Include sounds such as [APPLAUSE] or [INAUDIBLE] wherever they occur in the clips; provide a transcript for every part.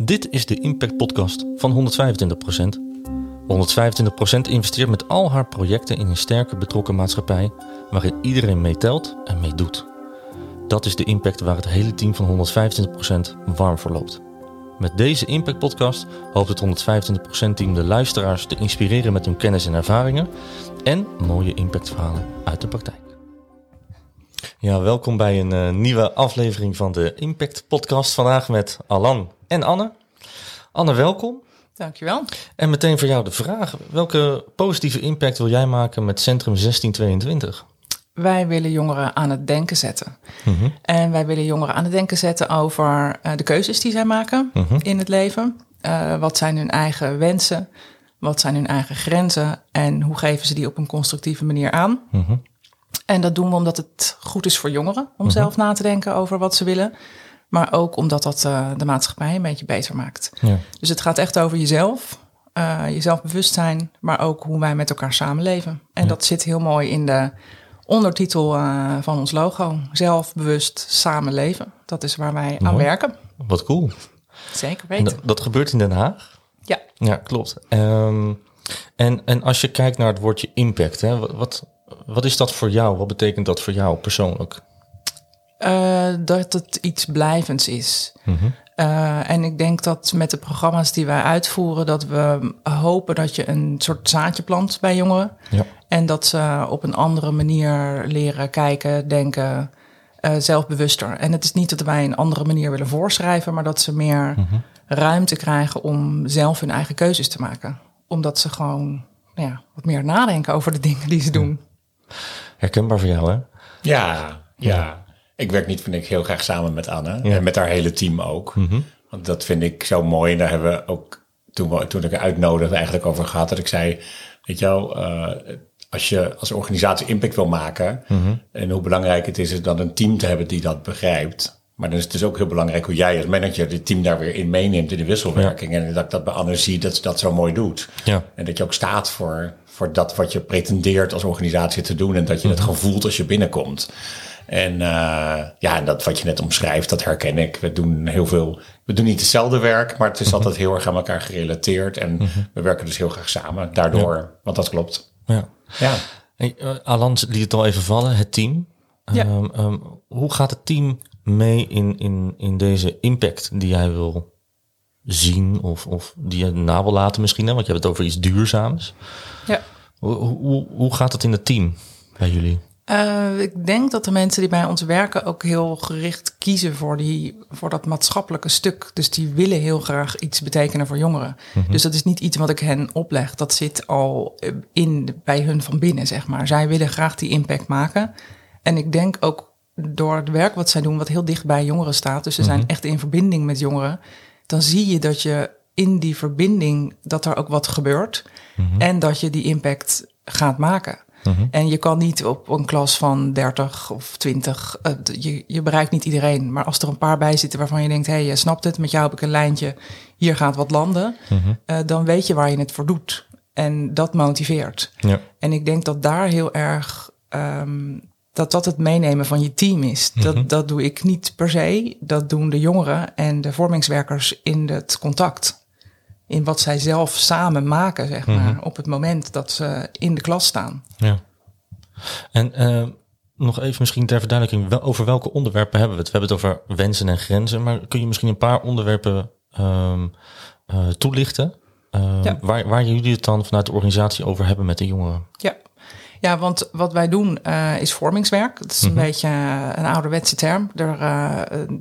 Dit is de Impact Podcast van 125%. 125% investeert met al haar projecten in een sterke betrokken maatschappij waarin iedereen meetelt en meedoet. Dat is de impact waar het hele team van 125% warm voor loopt. Met deze Impact Podcast hoopt het 125% team de luisteraars te inspireren met hun kennis en ervaringen en mooie impactverhalen uit de praktijk. Ja, welkom bij een uh, nieuwe aflevering van de Impact Podcast. Vandaag met Alan en Anne. Anne, welkom. Dankjewel. En meteen voor jou de vraag: welke positieve impact wil jij maken met Centrum 1622? Wij willen jongeren aan het denken zetten. Mm En wij willen jongeren aan het denken zetten over uh, de keuzes die zij maken mm -hmm. in het leven. Uh, wat zijn hun eigen wensen? Wat zijn hun eigen grenzen? En hoe geven ze die op een constructieve manier aan? Mm -hmm. En dat doen we omdat het goed is voor jongeren om zelf na te denken over wat ze willen. Maar ook omdat dat uh, de maatschappij een beetje beter maakt. Ja. Dus het gaat echt over jezelf, uh, je zelfbewustzijn, maar ook hoe wij met elkaar samenleven. En ja. dat zit heel mooi in de ondertitel uh, van ons logo. Zelfbewust samenleven. Dat is waar wij mooi. aan werken. Wat cool. Zeker weten. Dat, dat, gebeurt in Den Haag? Ja. Ja, klopt. Um, en, en als je kijkt naar het woordje impact, hè, wat, wat is dat voor jou? Wat betekent dat voor jou persoonlijk? Uh, dat het iets blijvends is. Mm -hmm. uh, en ik denk dat met de programma's die wij uitvoeren, dat we hopen dat je een soort zaadje plant bij jongeren. Ja. En dat ze op een andere manier leren kijken, denken, uh, zelfbewuster. En het is niet dat wij een andere manier willen voorschrijven, maar dat ze meer mm -hmm. ruimte krijgen om zelf hun eigen keuzes te maken. Omdat ze gewoon nou ja, wat meer nadenken over de dingen die ze doen. Herkenbaar voor jou, hè? Ja, ja. ja. Ik werk niet, vind ik, heel graag samen met Anne. Ja. En met haar hele team ook. Mm -hmm. Want dat vind ik zo mooi. En daar hebben we ook, toen, we, toen ik haar uitnodigde, eigenlijk over gehad. Dat ik zei, weet je wel, uh, als je als organisatie impact wil maken. Mm -hmm. En hoe belangrijk het is, is dan een team te hebben die dat begrijpt. Maar dan is het dus ook heel belangrijk hoe jij als manager het team daar weer in meeneemt in de wisselwerking. Ja. En dat ik dat bij Anne zie, dat ze dat zo mooi doet. Ja. En dat je ook staat voor, voor dat wat je pretendeert als organisatie te doen. En dat je mm -hmm. het gevoelt als je binnenkomt. En uh, ja, en dat wat je net omschrijft, dat herken ik. We doen heel veel, we doen niet hetzelfde werk, maar het is mm -hmm. altijd heel erg aan elkaar gerelateerd. En mm -hmm. we werken dus heel graag samen daardoor, ja. want dat klopt. Ja. ja. Hey, uh, Alan liet het al even vallen, het team. Ja. Um, um, hoe gaat het team mee in, in, in deze impact die jij wil zien of, of die je na wil laten misschien? Hè? Want je hebt het over iets duurzaams. Ja. Hoe, hoe, hoe gaat het in het team bij jullie? Uh, ik denk dat de mensen die bij ons werken ook heel gericht kiezen voor, die, voor dat maatschappelijke stuk. Dus die willen heel graag iets betekenen voor jongeren. Mm -hmm. Dus dat is niet iets wat ik hen opleg. Dat zit al in, bij hun van binnen, zeg maar. Zij willen graag die impact maken. En ik denk ook door het werk wat zij doen, wat heel dicht bij jongeren staat. Dus ze mm -hmm. zijn echt in verbinding met jongeren. Dan zie je dat je in die verbinding, dat er ook wat gebeurt. Mm -hmm. En dat je die impact gaat maken. -huh. En je kan niet op een klas van 30 of 20, uh, je, je bereikt niet iedereen. Maar als er een paar bij zitten waarvan je denkt, hé, hey, je snapt het, met jou heb ik een lijntje, hier gaat wat landen, -huh. uh, dan weet je waar je het voor doet. En dat motiveert. Ja. En ik denk dat daar heel erg, um, dat dat het meenemen van je team is. Dat, dat doe ik niet per se, dat doen de jongeren en de vormingswerkers in het contact in wat zij zelf samen maken, zeg maar, mm -hmm. op het moment dat ze in de klas staan. Ja. En uh, nog even misschien ter verduidelijking, wel, over welke onderwerpen hebben we het? We hebben het over wensen en grenzen, maar kun je misschien een paar onderwerpen um, uh, toelichten? Uh, ja. waar, waar jullie het dan vanuit de organisatie over hebben met de jongeren? Ja, ja, want wat wij doen uh, is vormingswerk. Dat is een mm -hmm. beetje een ouderwetse term. Er, uh,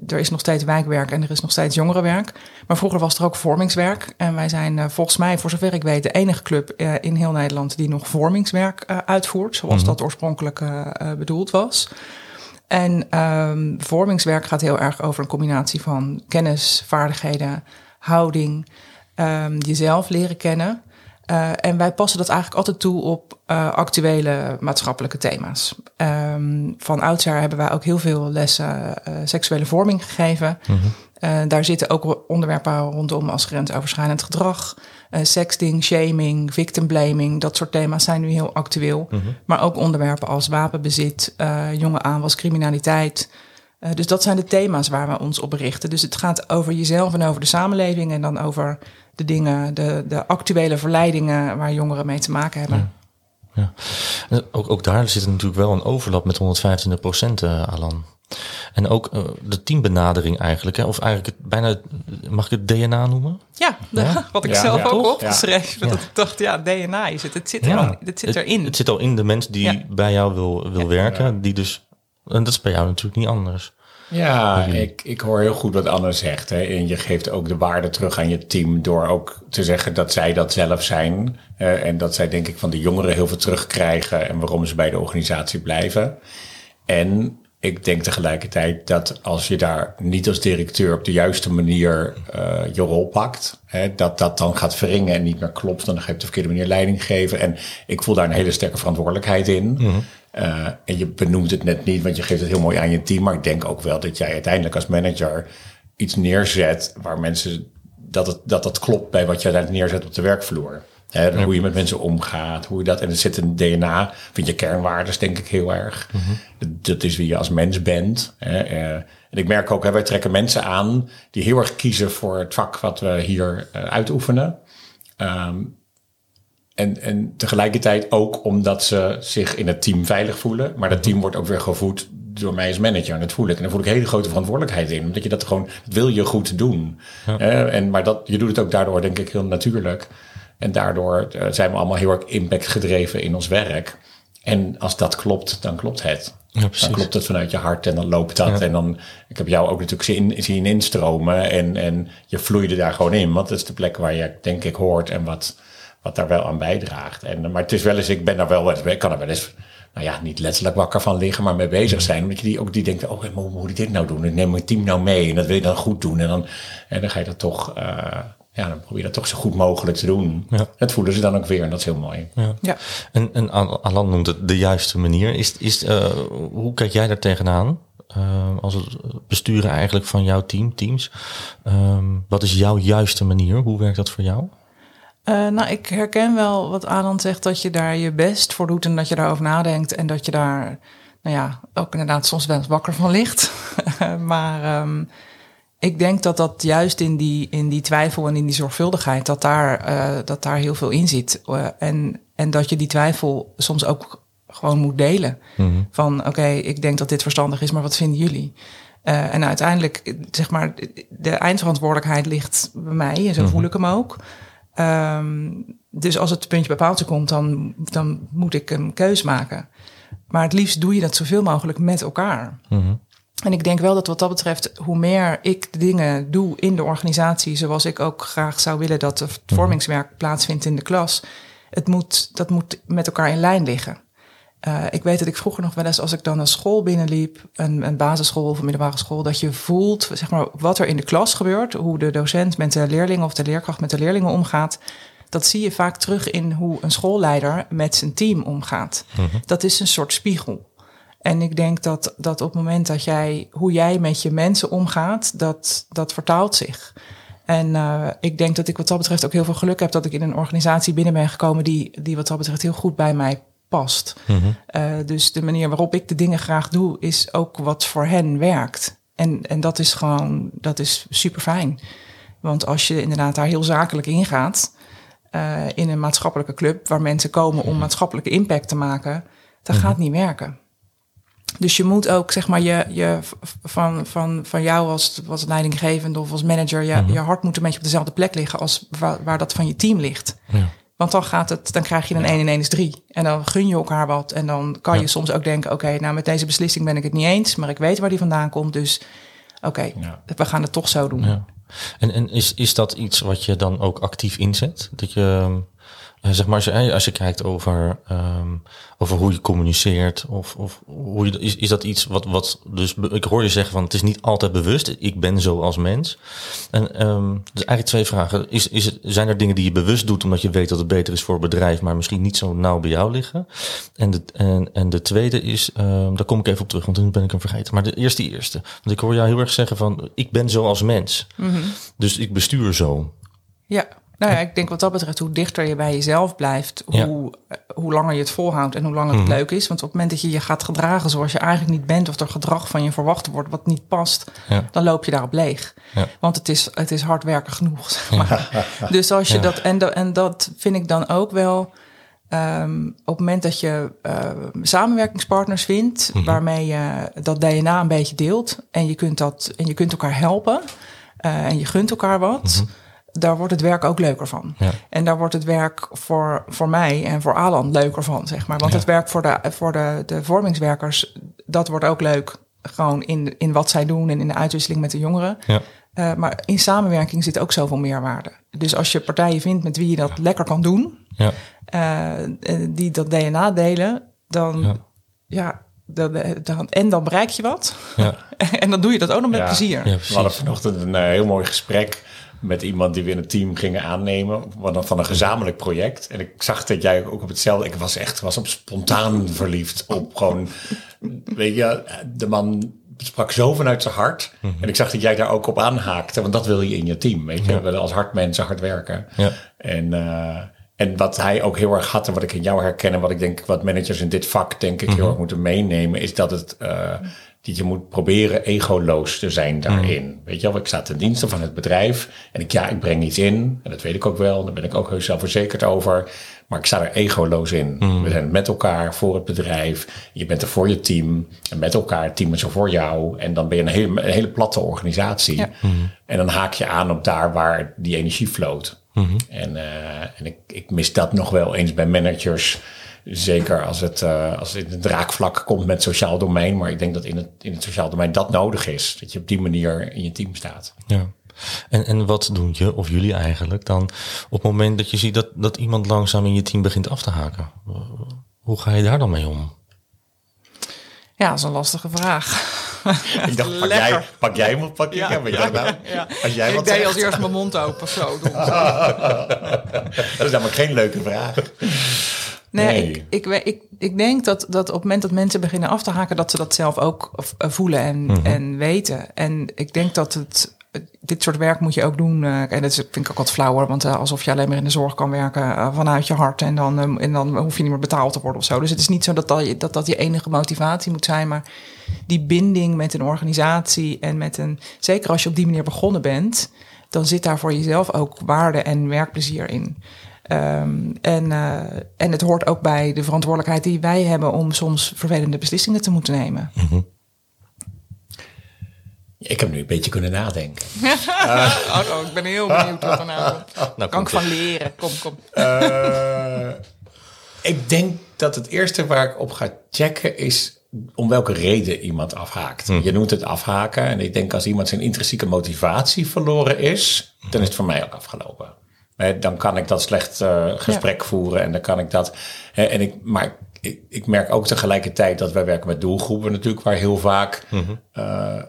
er is nog steeds wijkwerk en er is nog steeds jongerenwerk. Maar vroeger was er ook vormingswerk. En wij zijn uh, volgens mij, voor zover ik weet, de enige club in heel Nederland die nog vormingswerk uitvoert. Zoals mm -hmm. dat oorspronkelijk bedoeld was. En um, vormingswerk gaat heel erg over een combinatie van kennis, vaardigheden, houding, um, jezelf leren kennen. Uh, en wij passen dat eigenlijk altijd toe op uh, actuele maatschappelijke thema's. Um, van oudsher hebben wij ook heel veel lessen uh, seksuele vorming gegeven. Mm -hmm. daar zitten ook onderwerpen rondom als grensoverschrijdend gedrag, sexting, shaming, victim blaming. Dat soort thema's zijn nu heel actueel. Mm -hmm. Maar ook onderwerpen als wapenbezit, jonge aanwas, criminaliteit. Dus dat zijn de thema's waar we ons op richten. Dus het gaat over jezelf en over de samenleving en dan over de dingen, de, de actuele verleidingen waar jongeren mee te maken hebben. Ja. ja. Ook, ook daar zit natuurlijk wel een overlap met 125 procent, uh, Alan. En ook uh, de teambenadering eigenlijk, hè? of eigenlijk het, bijna, mag ik het DNA noemen? Ja, ja? [LAUGHS] wat ik ja, zelf ook opgeschreven. Dat ik dacht, ja, DNA is het. Het zit, er al, het zit erin. Het, zit al in de mens die bij jou wil, wil werken, die dus, en dat is bij jou natuurlijk niet anders. Ja, ik, ik hoor heel goed wat Anne zegt. Hè. En je geeft ook de waarde terug aan je team door ook te zeggen dat zij dat zelf zijn. Uh, en dat zij denk ik van de jongeren heel veel terugkrijgen en waarom ze bij de organisatie blijven. En ik denk tegelijkertijd dat als je daar niet als directeur op de juiste manier uh, je rol pakt, hè, dat dat dan gaat verringen en niet meer klopt. Dan ga je op de verkeerde manier leiding geven. En ik voel daar een hele sterke verantwoordelijkheid in. Mm uh, en je benoemt het net niet, want je geeft het heel mooi aan je team. Maar ik denk ook wel dat jij uiteindelijk als manager iets neerzet waar mensen dat het, dat, dat klopt bij wat je uiteindelijk neerzet op de werkvloer. Hè, Hoe je met mensen omgaat, hoe je dat. En het zit in DNA, vind je kernwaardes, denk ik heel erg. Mm -hmm. dat, is wie je als mens bent. Hè. Uh, en ik merk ook, hè, wij trekken mensen aan die heel erg kiezen voor het vak wat we hier uh, uitoefenen. Um, en, en tegelijkertijd ook omdat ze zich in het team veilig voelen. Maar dat team wordt ook weer gevoed door mij als manager. En dat voel ik. En daar voel ik hele grote verantwoordelijkheid in. Omdat je dat gewoon, dat wil je goed doen. Ja. en, maar dat, je doet het ook daardoor denk ik heel natuurlijk. En daardoor uh, zijn we allemaal heel erg impact gedreven in ons werk. En als dat klopt, dan klopt het. Ja, dan klopt het vanuit je hart en dan loopt dat. Ja. En dan, ik heb jou ook natuurlijk zien, zien instromen. En, en je vloeide daar gewoon in. Want dat is de plek waar je denk ik hoort en wat wat daar wel aan bijdraagt. En, maar het is wel eens, ik ben daar wel, ik kan er wel eens, nou ja, niet letterlijk wakker van liggen, maar mee bezig zijn. Omdat je die ook die denkt, oh, hoe moet ik dit nou doen? Ik neem mijn team nou mee en dat wil je dan goed doen. En dan, en dan ga je dat toch, uh, ja, dan probeer je dat toch zo goed mogelijk te doen. Ja. Het voelen ze dan ook weer en dat is heel mooi. Ja. ja. En, en Alan noemt het de juiste manier. Is, is, uh, hoe kijk jij daar tegenaan? Uh, als het besturen eigenlijk van jouw team, teams. Um, wat is jouw juiste manier? Hoe werkt dat voor jou? Uh, nou, ik herken wel wat Alan zegt, dat je daar je best voor doet en dat je daarover nadenkt en dat je daar, nou ja, ook inderdaad soms wel eens wakker van ligt. [LAUGHS] maar um, ik denk dat dat juist in die, in die twijfel en in die zorgvuldigheid, dat daar, uh, dat daar heel veel in zit. Uh, en, en dat je die twijfel soms ook gewoon moet delen. Mm -hmm. Van oké, okay, ik denk dat dit verstandig is, maar wat vinden jullie? Uh, en uiteindelijk, zeg maar, de eindverantwoordelijkheid ligt bij mij en zo mm -hmm. voel ik hem ook. Um, dus als het puntje bij paaltje komt, dan, dan moet ik een keus maken. Maar het liefst doe je dat zoveel mogelijk met elkaar. Mm -hmm. En ik denk wel dat wat dat betreft, hoe meer ik de dingen doe in de organisatie, zoals ik ook graag zou willen dat het vormingswerk plaatsvindt in de klas, het moet, dat moet met elkaar in lijn liggen. Uh, ik weet dat ik vroeger nog wel eens, als ik dan een school binnenliep, een, een basisschool of een middelbare school, dat je voelt zeg maar, wat er in de klas gebeurt, hoe de docent met de leerlingen of de leerkracht met de leerlingen omgaat. Dat zie je vaak terug in hoe een schoolleider met zijn team omgaat. Mm -hmm. Dat is een soort spiegel. En ik denk dat, dat op het moment dat jij, hoe jij met je mensen omgaat, dat, dat vertaalt zich. En uh, ik denk dat ik wat dat betreft ook heel veel geluk heb dat ik in een organisatie binnen ben gekomen die, die wat dat betreft heel goed bij mij past. Mm -hmm. uh, dus de manier waarop ik de dingen graag doe, is ook wat voor hen werkt. En, en dat is gewoon, dat is super fijn. Want als je inderdaad daar heel zakelijk ingaat, uh, in een maatschappelijke club waar mensen komen om maatschappelijke impact te maken, dat mm -hmm. gaat niet werken. Dus je moet ook, zeg maar, je, je van, van, van jou als, als leidinggevende of als manager, je, mm -hmm. je hart moet een beetje op dezelfde plek liggen als waar, waar dat van je team ligt. Ja. Want dan gaat het, dan krijg je een 1 in 1 is 3. En dan gun je elkaar wat. En dan kan ja. je soms ook denken: oké, okay, nou met deze beslissing ben ik het niet eens, maar ik weet waar die vandaan komt. Dus oké, okay, ja. we gaan het toch zo doen. Ja. En, en is, is dat iets wat je dan ook actief inzet? Dat je zeg maar, als je, als je kijkt over, um, over hoe je communiceert, of, of hoe je, is, is dat iets wat, wat, dus ik hoor je zeggen van het is niet altijd bewust, ik ben zo als mens. En um, dus eigenlijk twee vragen. Is, is het, zijn er dingen die je bewust doet omdat je weet dat het beter is voor het bedrijf, maar misschien niet zo nauw bij jou liggen? En de, en, en de tweede is, um, daar kom ik even op terug, want dan ben ik hem vergeten. Maar de eerste die eerste. Want ik hoor jou heel erg zeggen van ik ben zo als mens. Mm -hmm. Dus ik bestuur zo. Ja. Nou ja, ik denk wat dat betreft, hoe dichter je bij jezelf blijft, hoe, ja. hoe langer je het volhoudt en hoe langer het mhm. leuk is. Want op het moment dat je je gaat gedragen zoals je eigenlijk niet bent, of er gedrag van je verwacht wordt wat niet past, dan loop je daarop leeg. Want het is, het is hard werken genoeg. [LAUGHS] Zeg maar. dus als je dat, en, en dat vind ik dan ook wel. Um, op het moment dat je uh, samenwerkingspartners vindt, mhm. waarmee je dat DNA een beetje deelt en je kunt, dat, en je kunt elkaar helpen uh, en je gunt elkaar wat. Mhm daar wordt het werk ook leuker van. Ja. En daar wordt het werk voor, voor mij en voor Alan leuker van, zeg maar. Want het werk voor, de, voor de, de vormingswerkers, dat wordt ook leuk. Gewoon in, in wat zij doen en in de uitwisseling met de jongeren. Ja. Uh, maar in samenwerking zit ook zoveel meerwaarde. Dus als je partijen vindt met wie je dat lekker kan doen, ja. Uh, die dat DNA delen, dan ja. dan, dan, en dan bereik je wat. Ja. [LAUGHS] en dan doe je dat ook nog met plezier. We hadden vanochtend een uh, heel mooi gesprek met iemand die we in het team gingen aannemen van een gezamenlijk project. En ik zag dat jij ook op hetzelfde. Ik was echt was op spontaan verliefd op gewoon. Weet je, de man sprak zo vanuit zijn hart. Mhm. En ik zag dat jij daar ook op aanhaakte, want dat wil je in je team. Weet je, we willen als hard mensen hard werken. Ja. En, uh, en wat hij ook heel erg had en wat ik in jou herken en wat ik denk, wat managers in dit vak denk ik heel mhm. erg moeten meenemen, is dat het. Uh, dat je moet proberen egoloos te zijn daarin. Mm. Weet je wel, ik sta ten dienste van het bedrijf en ik, ja, ik breng iets in. En dat weet ik ook wel, daar ben ik ook heus zelfverzekerd over. Maar ik sta er egoloos in. Mm. We zijn met elkaar voor het bedrijf. Je bent er voor je team. En met elkaar, het team is er voor jou. En dan ben je een hele, een hele platte organisatie. Mm. En dan haak je aan op daar waar die energie floot. Mm-hmm. En, uh, en ik, ik mis dat nog wel eens bij managers Zeker als het, uh, als het in het draakvlak komt met sociaal domein. Maar ik denk dat in het, in het sociaal domein dat nodig is. Dat je op die manier in je team staat. Ja. En, en wat doen je of jullie eigenlijk dan op het moment dat je ziet dat, dat iemand langzaam in je team begint af te haken? Hoe ga je daar dan mee om? Ja, dat is een lastige vraag. ik dacht, pak jij, pak jij hem of pak ik hem? Ja. Nou, ja. Als jij ik deed als eerst mijn mond open. Zo, [LAUGHS] dat is namelijk geen leuke vraag. Nee, Ik, ik, ik, ik, denk dat, dat op het moment dat mensen beginnen af te haken, dat ze dat zelf ook eh, voelen en, mhm. en weten. En ik denk dat het, dit soort werk moet je ook doen. Uh, en dat vind ik ook wat flauwer, want uh, alsof je alleen maar in de zorg kan werken vanuit je hart en dan, en dan hoef je niet meer betaald te worden of zo. Dus het is niet zo dat dat, dat dat je enige motivatie moet zijn, maar die binding met een organisatie en met een, zeker als je op die manier begonnen bent, dan zit daar voor jezelf ook waarde en werkplezier in. Um, en, uh, en het hoort ook bij de verantwoordelijkheid die wij hebben om soms vervelende beslissingen te moeten nemen. Mm -hmm. Ik heb nu een beetje kunnen nadenken. [LAUGHS] oh, oh, ik ben heel benieuwd wat er nou [LAUGHS] nou, kan ik van leren. Kom, kom. Uh, ik denk dat het eerste waar ik op ga checken is om welke reden iemand afhaakt. Mm. Je noemt het afhaken. En ik denk als iemand zijn intrinsieke motivatie verloren is, dan is het voor mij ook afgelopen dan kan ik dat slecht uh, gesprek voeren en dan kan ik dat. en ik, maar ik, ik, merk ook tegelijkertijd dat wij werken met doelgroepen natuurlijk, waar heel vaak uh, uh,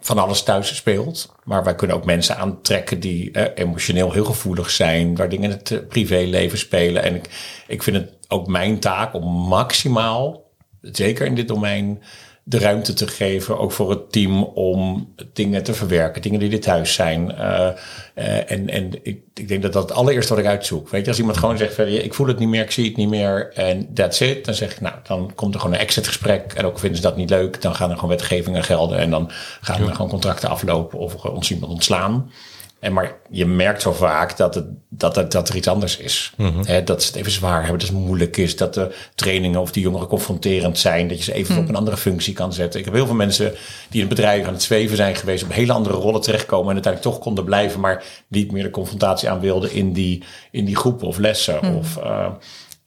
van alles thuis speelt. Maar wij kunnen ook mensen aantrekken die emotioneel heel gevoelig zijn, waar dingen in het privéleven spelen. En ik, ik vind het ook mijn taak om maximaal, zeker in dit domein, de ruimte te geven, ook voor het team, om dingen te verwerken, dingen die dit thuis zijn. Uh, uh, en en ik, ik denk dat dat het allereerste wat ik uitzoek. Weet je, als iemand gewoon zegt, van, ik voel het niet meer, ik zie het niet meer en that's it. Dan zeg ik, nou, dan komt er gewoon een exit gesprek. En ook vinden ze dat niet leuk, dan gaan er gewoon wetgevingen gelden. En dan gaan er gewoon contracten aflopen of ons iemand ontslaan. En maar je merkt zo vaak dat, het, dat, het, dat er iets anders is. Mm dat ze het even zwaar hebben, dat het moeilijk is, dat de trainingen of die jongeren confronterend zijn, dat je ze even op mhm. een andere functie kan zetten. Ik heb heel veel mensen die in het bedrijf aan het zweven zijn geweest, op hele andere rollen terechtkomen en uiteindelijk toch konden blijven, maar niet meer de confrontatie aan wilden in die, in die groepen of lessen. Mhm. Of, uh,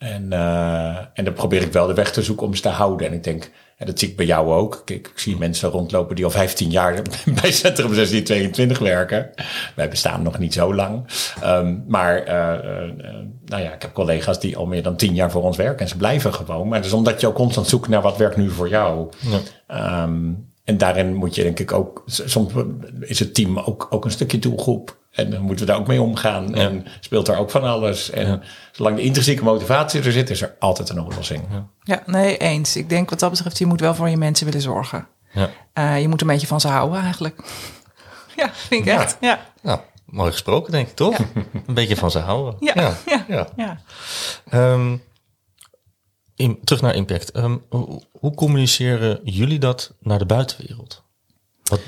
en, uh, en dan probeer ik wel de weg te zoeken om ze te houden. En ik denk, en dat zie ik bij jou ook. Kijk, ik zie mensen rondlopen die al 15 jaar [LAUGHS] bij Centrum 1622 werken. Wij bestaan nog niet zo lang. Um, maar uh, uh, nou ja, ik heb collega's die al meer dan 10 jaar voor ons werken en ze blijven gewoon. Maar dus omdat je ook constant zoekt naar wat werkt nu voor jou. Ja. Um, en daarin moet je denk ik ook, soms is het team ook, ook een stukje doelgroep. En dan moeten we daar ook mee omgaan. En speelt er ook van alles. En zolang de intrinsieke motivatie er zit, is er altijd een oplossing. Ja. ja, nee, eens. Ik denk wat dat betreft, je moet wel voor je mensen willen zorgen. Ja. Uh, je moet een beetje van ze houden eigenlijk. [LAUGHS] ja, vind ik echt. Ja. Mooi gesproken, denk ik, toch? Een beetje van ze houden. Ja, ja, ja. Ehm, in, terug naar impact. Ehm, hoe, communiceren jullie dat naar de buitenwereld? Wat...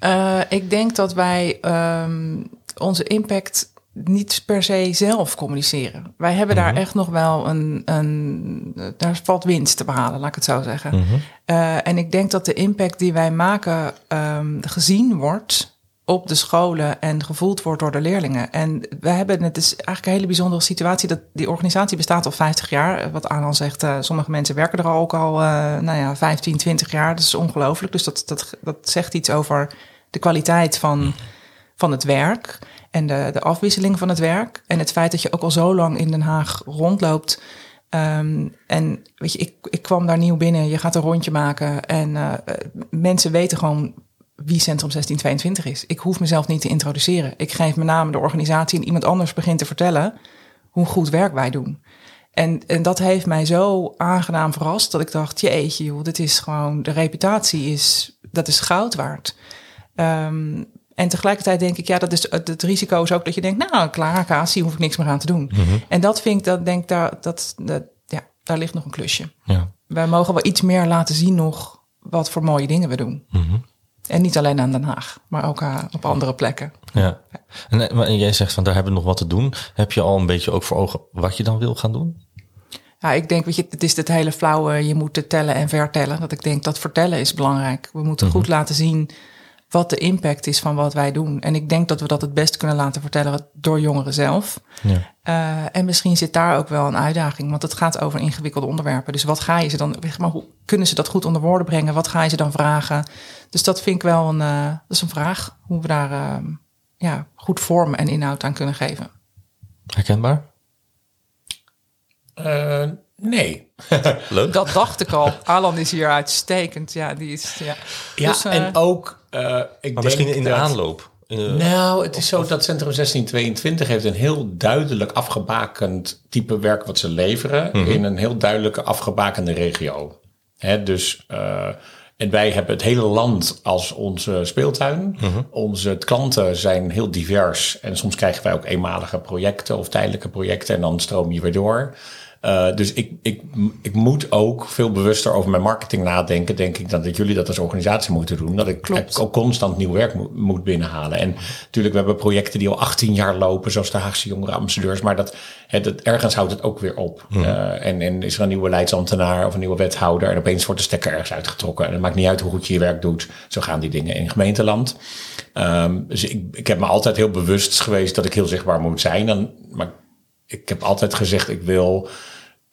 Uh, ik denk dat wij um, onze impact niet per se zelf communiceren. Wij hebben daar mhm. echt nog wel een, een. Daar valt winst te behalen, laat ik het zo zeggen. Mm uh, en ik denk dat de impact die wij maken um, gezien wordt op de scholen en gevoeld wordt door de leerlingen. En we hebben, het is eigenlijk een hele bijzondere situatie, dat die organisatie bestaat al 50 jaar. Wat Alan zegt, uh, sommige mensen werken er ook al, uh, nou ja, 15, 20 jaar. Dat is ongelooflijk. Dus dat, dat, dat zegt iets over de kwaliteit van, van het werk en de, de afwisseling van het werk. En het feit dat je ook al zo lang in Den Haag rondloopt. Um, en weet je, ik, ik kwam daar nieuw binnen, je gaat een rondje maken en uh, mensen weten gewoon wie Centrum 1622 is. Ik hoef mezelf niet te introduceren. Ik geef mijn naam de organisatie en iemand anders begint te vertellen hoe goed werk wij doen. En, en dat heeft mij zo aangenaam verrast dat ik dacht, jeetje joh, dit is gewoon, de reputatie is, dat is goud waard. Um, en tegelijkertijd denk ik, ja, dat is het, risico is ook dat je denkt, nou, klaar, Cassie, hoef ik niks meer aan te doen. Mhm. En dat vind ik, dat denk daar, dat, dat, ja, daar ligt nog een klusje. Ja. Wij mogen wel iets meer laten zien nog wat voor mooie dingen we doen. Mm en niet alleen aan Den Haag, maar ook uh, op andere plekken. Ja. En, eh, en jij zegt van daar hebben we nog wat te doen. Heb je al een beetje ook voor ogen wat je dan wil gaan doen? Ja, ik denk, weet je, het is het hele flauwe, je moet tellen en vertellen. Dat ik denk dat vertellen is belangrijk. We moeten mhm. goed laten zien wat de impact is van wat wij doen. En ik denk dat we dat het best kunnen laten vertellen door jongeren zelf. Ja. Uh, en misschien zit daar ook wel een uitdaging, want het gaat over ingewikkelde onderwerpen. Dus wat ga je ze dan, maar hoe kunnen ze dat goed onder woorden brengen? Wat ga je ze dan vragen? Dus dat vind ik wel een, uh, dat is een vraag, hoe we daar uh, ja, goed vorm en inhoud aan kunnen geven. Herkenbaar? Nee. [LAUGHS] Leuk. Dat dacht ik al. Alan is hier uitstekend. Ja, die is. Ja, ja dus, en ook. Uh, ik maar misschien in de aanloop. nou, het is zo dat Centrum 1622 heeft een heel duidelijk afgebakend type werk wat ze leveren mhm. in een heel duidelijke afgebakende regio. Hè, dus uh, en wij hebben het hele land als onze speeltuin. Mhm. Onze klanten zijn heel divers en soms krijgen wij ook eenmalige projecten of tijdelijke projecten en dan stroom je weer door. Uh, dus ik, ik, ik moet ook veel bewuster over mijn marketing nadenken, denk ik, dan dat jullie dat als organisatie moeten doen. Dat ik ook constant nieuw werk moet, moet binnenhalen. En natuurlijk, we hebben projecten die al 18 jaar lopen, zoals de Haagse Jongere Ambassadeurs. Maar dat, het, ergens houdt het ook weer op. Uh, en, en is er een nieuwe leidsambtenaar of een nieuwe wethouder en opeens wordt de stekker ergens uitgetrokken. En het maakt niet uit hoe goed je je werk doet. Zo gaan die dingen in gemeenteland. Um, dus ik, ik heb me altijd heel bewust geweest dat ik heel zichtbaar moet zijn. Dan, maar ik heb altijd gezegd, ik wil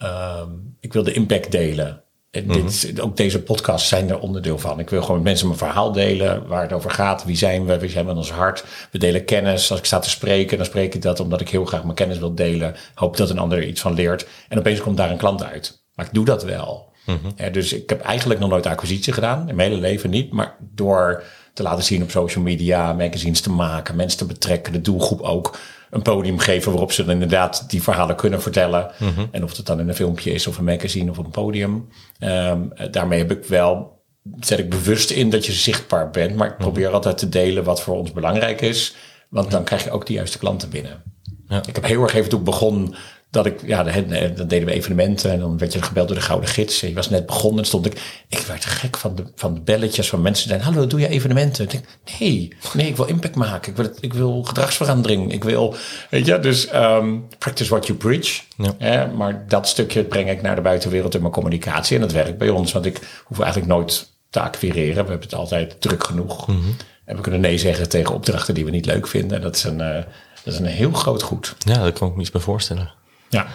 Um, ik wil de impact delen. En dit, mhm. ook deze podcasts zijn er onderdeel van. Ik wil gewoon met mensen mijn verhaal delen, waar het over gaat. Wie zijn we? Wie zijn we in ons hart? We delen kennis. Als ik sta te spreken, dan spreek ik dat omdat ik heel graag mijn kennis wil delen. Hoop dat een ander iets van leert. En opeens komt daar een klant uit. Maar ik doe dat wel. Mm dus ik heb eigenlijk nog nooit acquisitie gedaan. In mijn hele leven niet. Maar door te laten zien op social media, magazines te maken, mensen te betrekken, de doelgroep ook een podium geven waarop ze dan inderdaad die verhalen kunnen vertellen. Mhm. En of het dan in een filmpje is of een magazine of een podium. Um, daarmee heb ik wel, zet ik bewust in dat je zichtbaar bent. Maar ik mhm. probeer altijd te delen wat voor ons belangrijk is. Want dan krijg je ook de juiste klanten binnen. Ja. Ik heb heel erg even toen begon dat ik, ja, dan deden we evenementen en dan werd je gebeld door de Gouden Gids. Je was net begonnen en stond ik, ik werd gek van de, van de belletjes van mensen die zeiden, hallo, doe je evenementen? Ik denk, nee, nee, ik wil impact maken. Ik wil, ik wil gedragsverandering. Ik wil, weet je, dus um, practice what you preach. Ja. maar dat stukje breng ik naar de buitenwereld in mijn communicatie en dat werkt bij ons. Want ik hoef eigenlijk nooit te acquireren. We hebben het altijd druk genoeg. Mhm. En we kunnen nee zeggen tegen opdrachten die we niet leuk vinden. En dat is een, uh, dat is een heel groot goed. Ja, dat kan ik me iets bij voorstellen. Ja.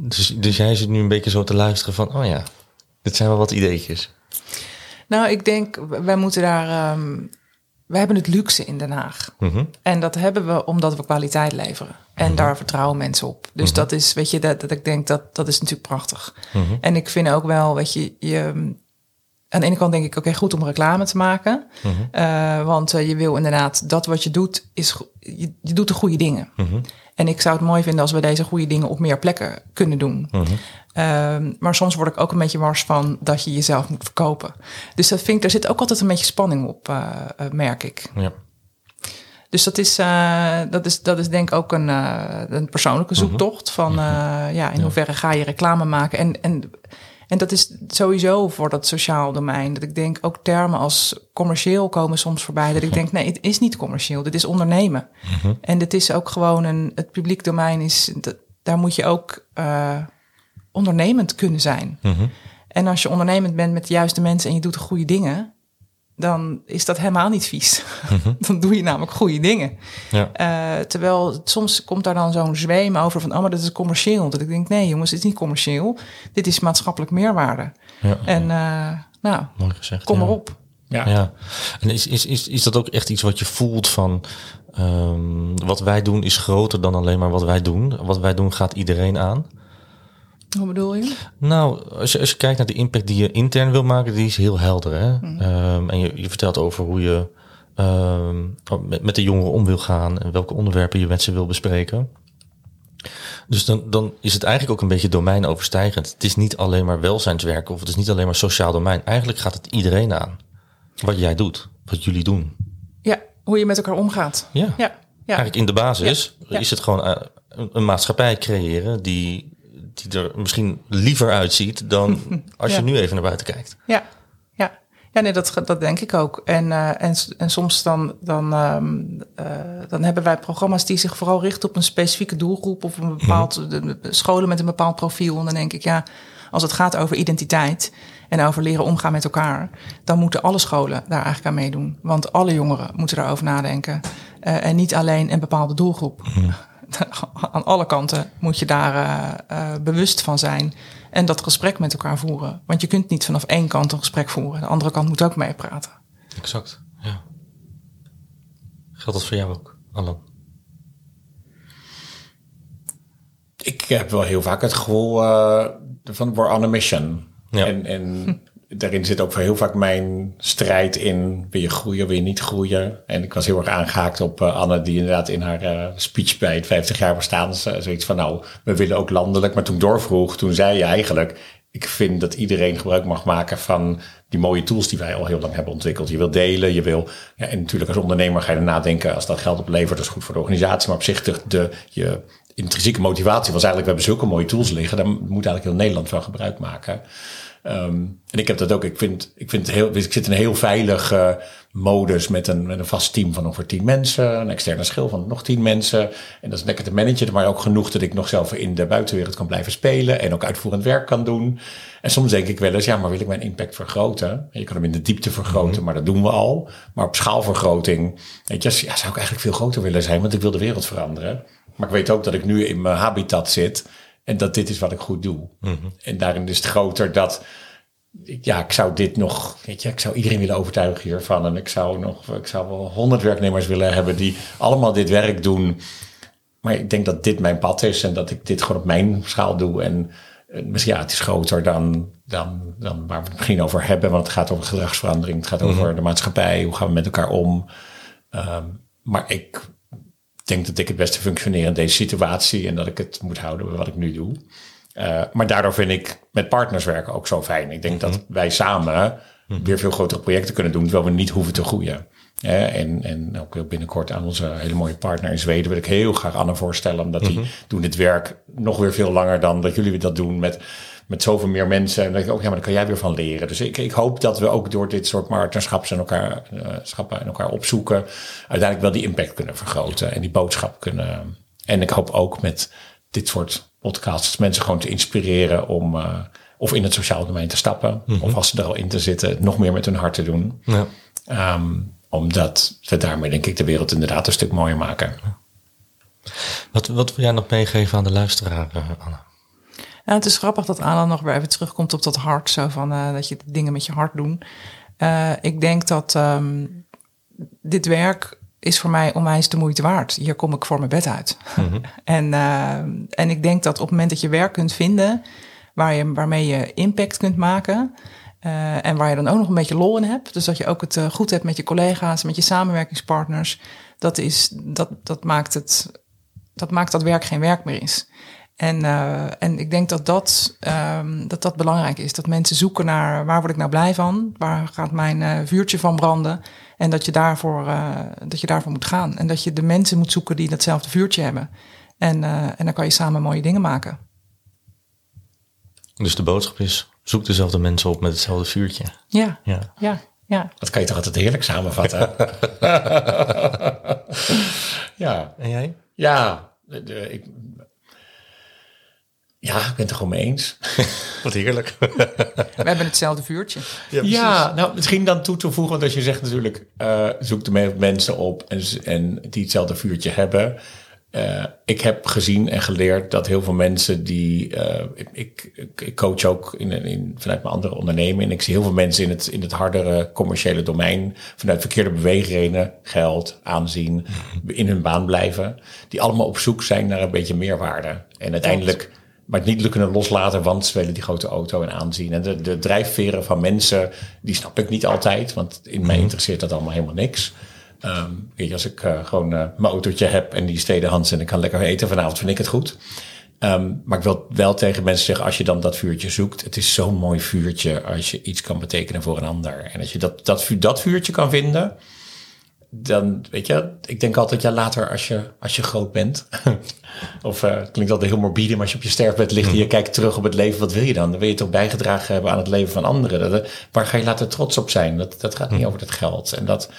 Dus, dus jij zit nu een beetje zo te luisteren van, oh ja, dit zijn wel wat ideetjes. Nou, ik denk, wij moeten daar. Um, wij hebben het luxe in Den Haag. Mhm. En dat hebben we omdat we kwaliteit leveren. En mhm. daar vertrouwen mensen op. Dus mhm. dat is, weet je, dat, dat ik denk dat dat is natuurlijk prachtig. En ik vind ook wel, weet je, je aan de ene kant denk ik, oké, goed om reclame te maken. Uh, want uh, je wil inderdaad, dat wat je doet, is, je, je doet de goede dingen. En ik zou het mooi vinden als we deze goede dingen op meer plekken kunnen doen. Uh maar soms word ik ook een beetje wars van dat je jezelf moet verkopen. Dus dat vind ik, er zit ook altijd een beetje spanning op, uh, merk ik. Ja. Dus dat is, uh, dat is, dat is denk ik ook een, een persoonlijke mhm. zoektocht. Van uh, ja, in hoeverre ga je reclame maken? En, en, en dat is sowieso voor dat sociaal domein. Dat ik denk ook termen als commercieel komen soms voorbij. Dat ik denk, nee, het is niet commercieel. Dit is ondernemen. Mhm. En dit is ook gewoon een, het publiek domein is, dat, daar moet je ook ondernemend kunnen zijn. Mhm. En als je ondernemend bent met de juiste mensen en je doet de goede dingen, dan is dat helemaal niet vies. Mhm. [LAUGHS] dan doe je namelijk goede dingen. Ja. Uh, terwijl soms komt daar dan zo'n zweem over van, oh, maar dat is commercieel. Dat ik denk, nee jongens, dit is niet commercieel. Dit is maatschappelijk meerwaarde. Ja. En uh, nou, Mooi gezegd, kom erop. Ja. ja. En is, is, is, is dat ook echt iets wat je voelt van, um, wat wij doen is groter dan alleen maar wat wij doen. Wat wij doen gaat iedereen aan. Hoe bedoel je? Nou, als je, als je kijkt naar de impact die je intern wil maken, die is heel helder. Hè? Mhm. Ehm, en je, je vertelt over hoe je ehm, met, met de jongeren om wil gaan en welke onderwerpen je met ze wil bespreken. Dus dan, dan is het eigenlijk ook een beetje domeinoverstijgend. Het is niet alleen maar welzijnswerk of het is niet alleen maar sociaal domein. Eigenlijk gaat het iedereen aan. Wat jij doet, wat jullie doen. Ja, hoe je met elkaar omgaat. Ja. ja. ja. Eigenlijk in de basis is het gewoon eh, een maatschappij creëren die die er misschien liever uitziet dan [LAUGHS] als je nu even naar buiten kijkt. Ja, ja. Ja, nee, dat, dat denk ik ook. En, uh, en, en soms dan, dan, um, uh, dan hebben wij programma's die zich vooral richten op een specifieke doelgroep of een bepaald mhm. de, scholen met een bepaald profiel. En dan denk ik, ja, als het gaat over identiteit en over leren omgaan met elkaar, dan moeten alle scholen daar eigenlijk aan meedoen. Want alle jongeren moeten daarover nadenken. Uh, en niet alleen een bepaalde doelgroep. [LAUGHS] Aan alle kanten moet je daar uh, uh, bewust van zijn. En dat gesprek met elkaar voeren. Want je kunt niet vanaf één kant een gesprek voeren. De andere kant moet ook meepraten. Exact, ja. Geldt dat voor jou ook, Alan? Ik heb wel heel vaak het gevoel uh, van we're on a mission. Ja. En, en [LAUGHS] daarin zit ook heel vaak mijn strijd in. Wil je groeien, wil je niet groeien? En ik was heel erg aangehaakt op uh, Anne, die inderdaad in haar uh, speech bij het 50 jaar bestaan uh, zoiets van, nou, we willen ook landelijk. Maar toen doorvroeg, toen zei je eigenlijk, ik vind dat iedereen gebruik mag maken van die mooie tools die wij al heel lang hebben ontwikkeld. Je wil delen, je wil, ja, en natuurlijk als ondernemer ga je er nadenken, als dat geld oplevert, dat is goed voor de organisatie. Maar op zich de, de je intrinsieke motivatie was eigenlijk, we hebben zulke mooie tools liggen, daar moet eigenlijk heel Nederland van gebruik maken. Um, en ik heb dat ook. Ik vind, ik vind het heel, ik zit in een heel veilige modus met een, met een vast team van ongeveer tien mensen, een externe schil van nog tien mensen. En dat is lekker te managen, maar ook genoeg dat ik nog zelf in de buitenwereld kan blijven spelen en ook uitvoerend werk kan doen. En soms denk ik wel eens, ja, maar wil ik mijn impact vergroten? Je kan hem in de diepte vergroten, mhm. maar dat doen we al. Maar op schaalvergroting, weet je, ja, zou ik eigenlijk veel groter willen zijn, want ik wil de wereld veranderen. Maar ik weet ook dat ik nu in mijn habitat zit en dat dit is wat ik goed doe. Mhm. En daarin is het groter dat, ja, ik zou dit nog, weet je, ik zou iedereen willen overtuigen hiervan. En ik zou nog, ik zou wel honderd werknemers willen hebben die allemaal dit werk doen. Maar ik denk dat dit mijn pad is en dat ik dit gewoon op mijn schaal doe. En misschien, ja, het is groter dan, dan, dan waar we het misschien over hebben. Want het gaat over gedragsverandering. Het gaat over mhm. de maatschappij. Hoe gaan we met elkaar om? Um, maar ik denk dat ik het beste functioneer in deze situatie en dat ik het moet houden bij wat ik nu doe. Uh, maar daardoor vind ik met partners werken ook zo fijn. Ik denk dat mhm. wij samen mhm. weer veel grotere projecten kunnen doen, terwijl we niet hoeven te groeien. en, en ook binnenkort aan onze hele mooie partner in Zweden wil ik heel graag Anne voorstellen, omdat die mhm. doen dit werk nog weer veel langer dan dat jullie dat doen met met zoveel meer mensen. En dan denk ik ook, ja, maar daar kan jij weer van leren. Dus ik, ik hoop dat we ook door dit soort partnerschaps en elkaar, uh, schappen en elkaar opzoeken, uiteindelijk wel die impact kunnen vergroten en die boodschap kunnen. En ik hoop ook met dit soort podcasts mensen gewoon te inspireren om uh, of in het sociaal domein te stappen, mhm. of als ze er al in te zitten, nog meer met hun hart te doen. Ja. Um, omdat we daarmee denk ik de wereld inderdaad een stuk mooier maken. Wat, wat wil jij nog meegeven aan de luisteraar, eh, Anna? Het is grappig dat Alan nog weer even terugkomt op dat hart. Zo van uh, dat je dingen met je hart doet. Uh, ik denk dat um, dit werk is voor mij onwijs de moeite waard. Hier kom ik voor mijn bed uit. Mm-hmm. [LAUGHS] en, uh, en ik denk dat op het moment dat je werk kunt vinden waar je, waarmee je impact kunt maken. Uh, en waar je dan ook nog een beetje lol in hebt. Dus dat je ook het uh, goed hebt met je collega's, met je samenwerkingspartners. Dat, is, dat, dat, maakt het, dat maakt dat werk geen werk meer is. En, uh, en ik denk dat dat, um, dat dat belangrijk is. Dat mensen zoeken naar waar word ik nou blij van? Waar gaat mijn uh, vuurtje van branden? En dat je, daarvoor, uh, dat je daarvoor moet gaan. En dat je de mensen moet zoeken die datzelfde vuurtje hebben. En, en dan kan je samen mooie dingen maken. Dus de boodschap is, zoek dezelfde mensen op met hetzelfde vuurtje. Ja, ja, ja. ja. Dat kan je toch altijd heerlijk samenvatten? [LAUGHS] ja. En jij? Ja, de, ik, ja, ik ben het er gewoon mee eens. [LAUGHS] Wat heerlijk. We hebben hetzelfde vuurtje. Ja, ja, nou misschien dan toe te voegen, want als je zegt natuurlijk, uh, zoek de mensen op en, en die hetzelfde vuurtje hebben. Uh, ik heb gezien en geleerd dat heel veel mensen die. Uh, ik, ik, coach ook in, in, vanuit mijn andere onderneming. En ik zie heel veel mensen in het, in het hardere commerciële domein. vanuit verkeerde beweegredenen, geld, aanzien. in hun baan blijven. Die allemaal op zoek zijn naar een beetje meerwaarde. En uiteindelijk maar het niet kunnen loslaten, want ze willen die grote auto en aanzien. En de, de drijfveren van mensen, die snap ik niet altijd, want in mij interesseert dat allemaal helemaal niks. Um, weet je, als ik uh, gewoon uh, mijn autootje heb en die is tweedehands en ik kan lekker eten vanavond, vind ik het goed. Um, maar ik wil wel tegen mensen zeggen, als je dan dat vuurtje zoekt, het is zo'n mooi vuurtje als je iets kan betekenen voor een ander. En als je dat, dat, dat vuurtje kan vinden, dan weet je, ik denk altijd, ja, later als je, als je groot bent. [LAUGHS] of uh, het klinkt altijd heel morbide, maar als je op je sterfbed ligt en je kijkt terug op het leven, wat wil je dan? Dan wil je toch bijgedragen hebben aan het leven van anderen. Dat, waar ga je later trots op zijn? Dat, dat gaat niet over het geld. En dat,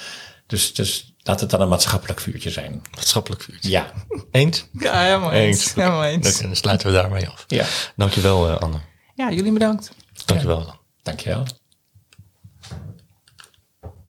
dus, dus laat het dan een maatschappelijk vuurtje zijn. Maatschappelijk vuurtje. Ja. Eens? Ja, helemaal eens. eens. Helemaal eens. Dan sluiten we daarmee af. Ja. Dankjewel, uh, Anne. Ja, jullie bedankt. Dankjewel. Dankjewel.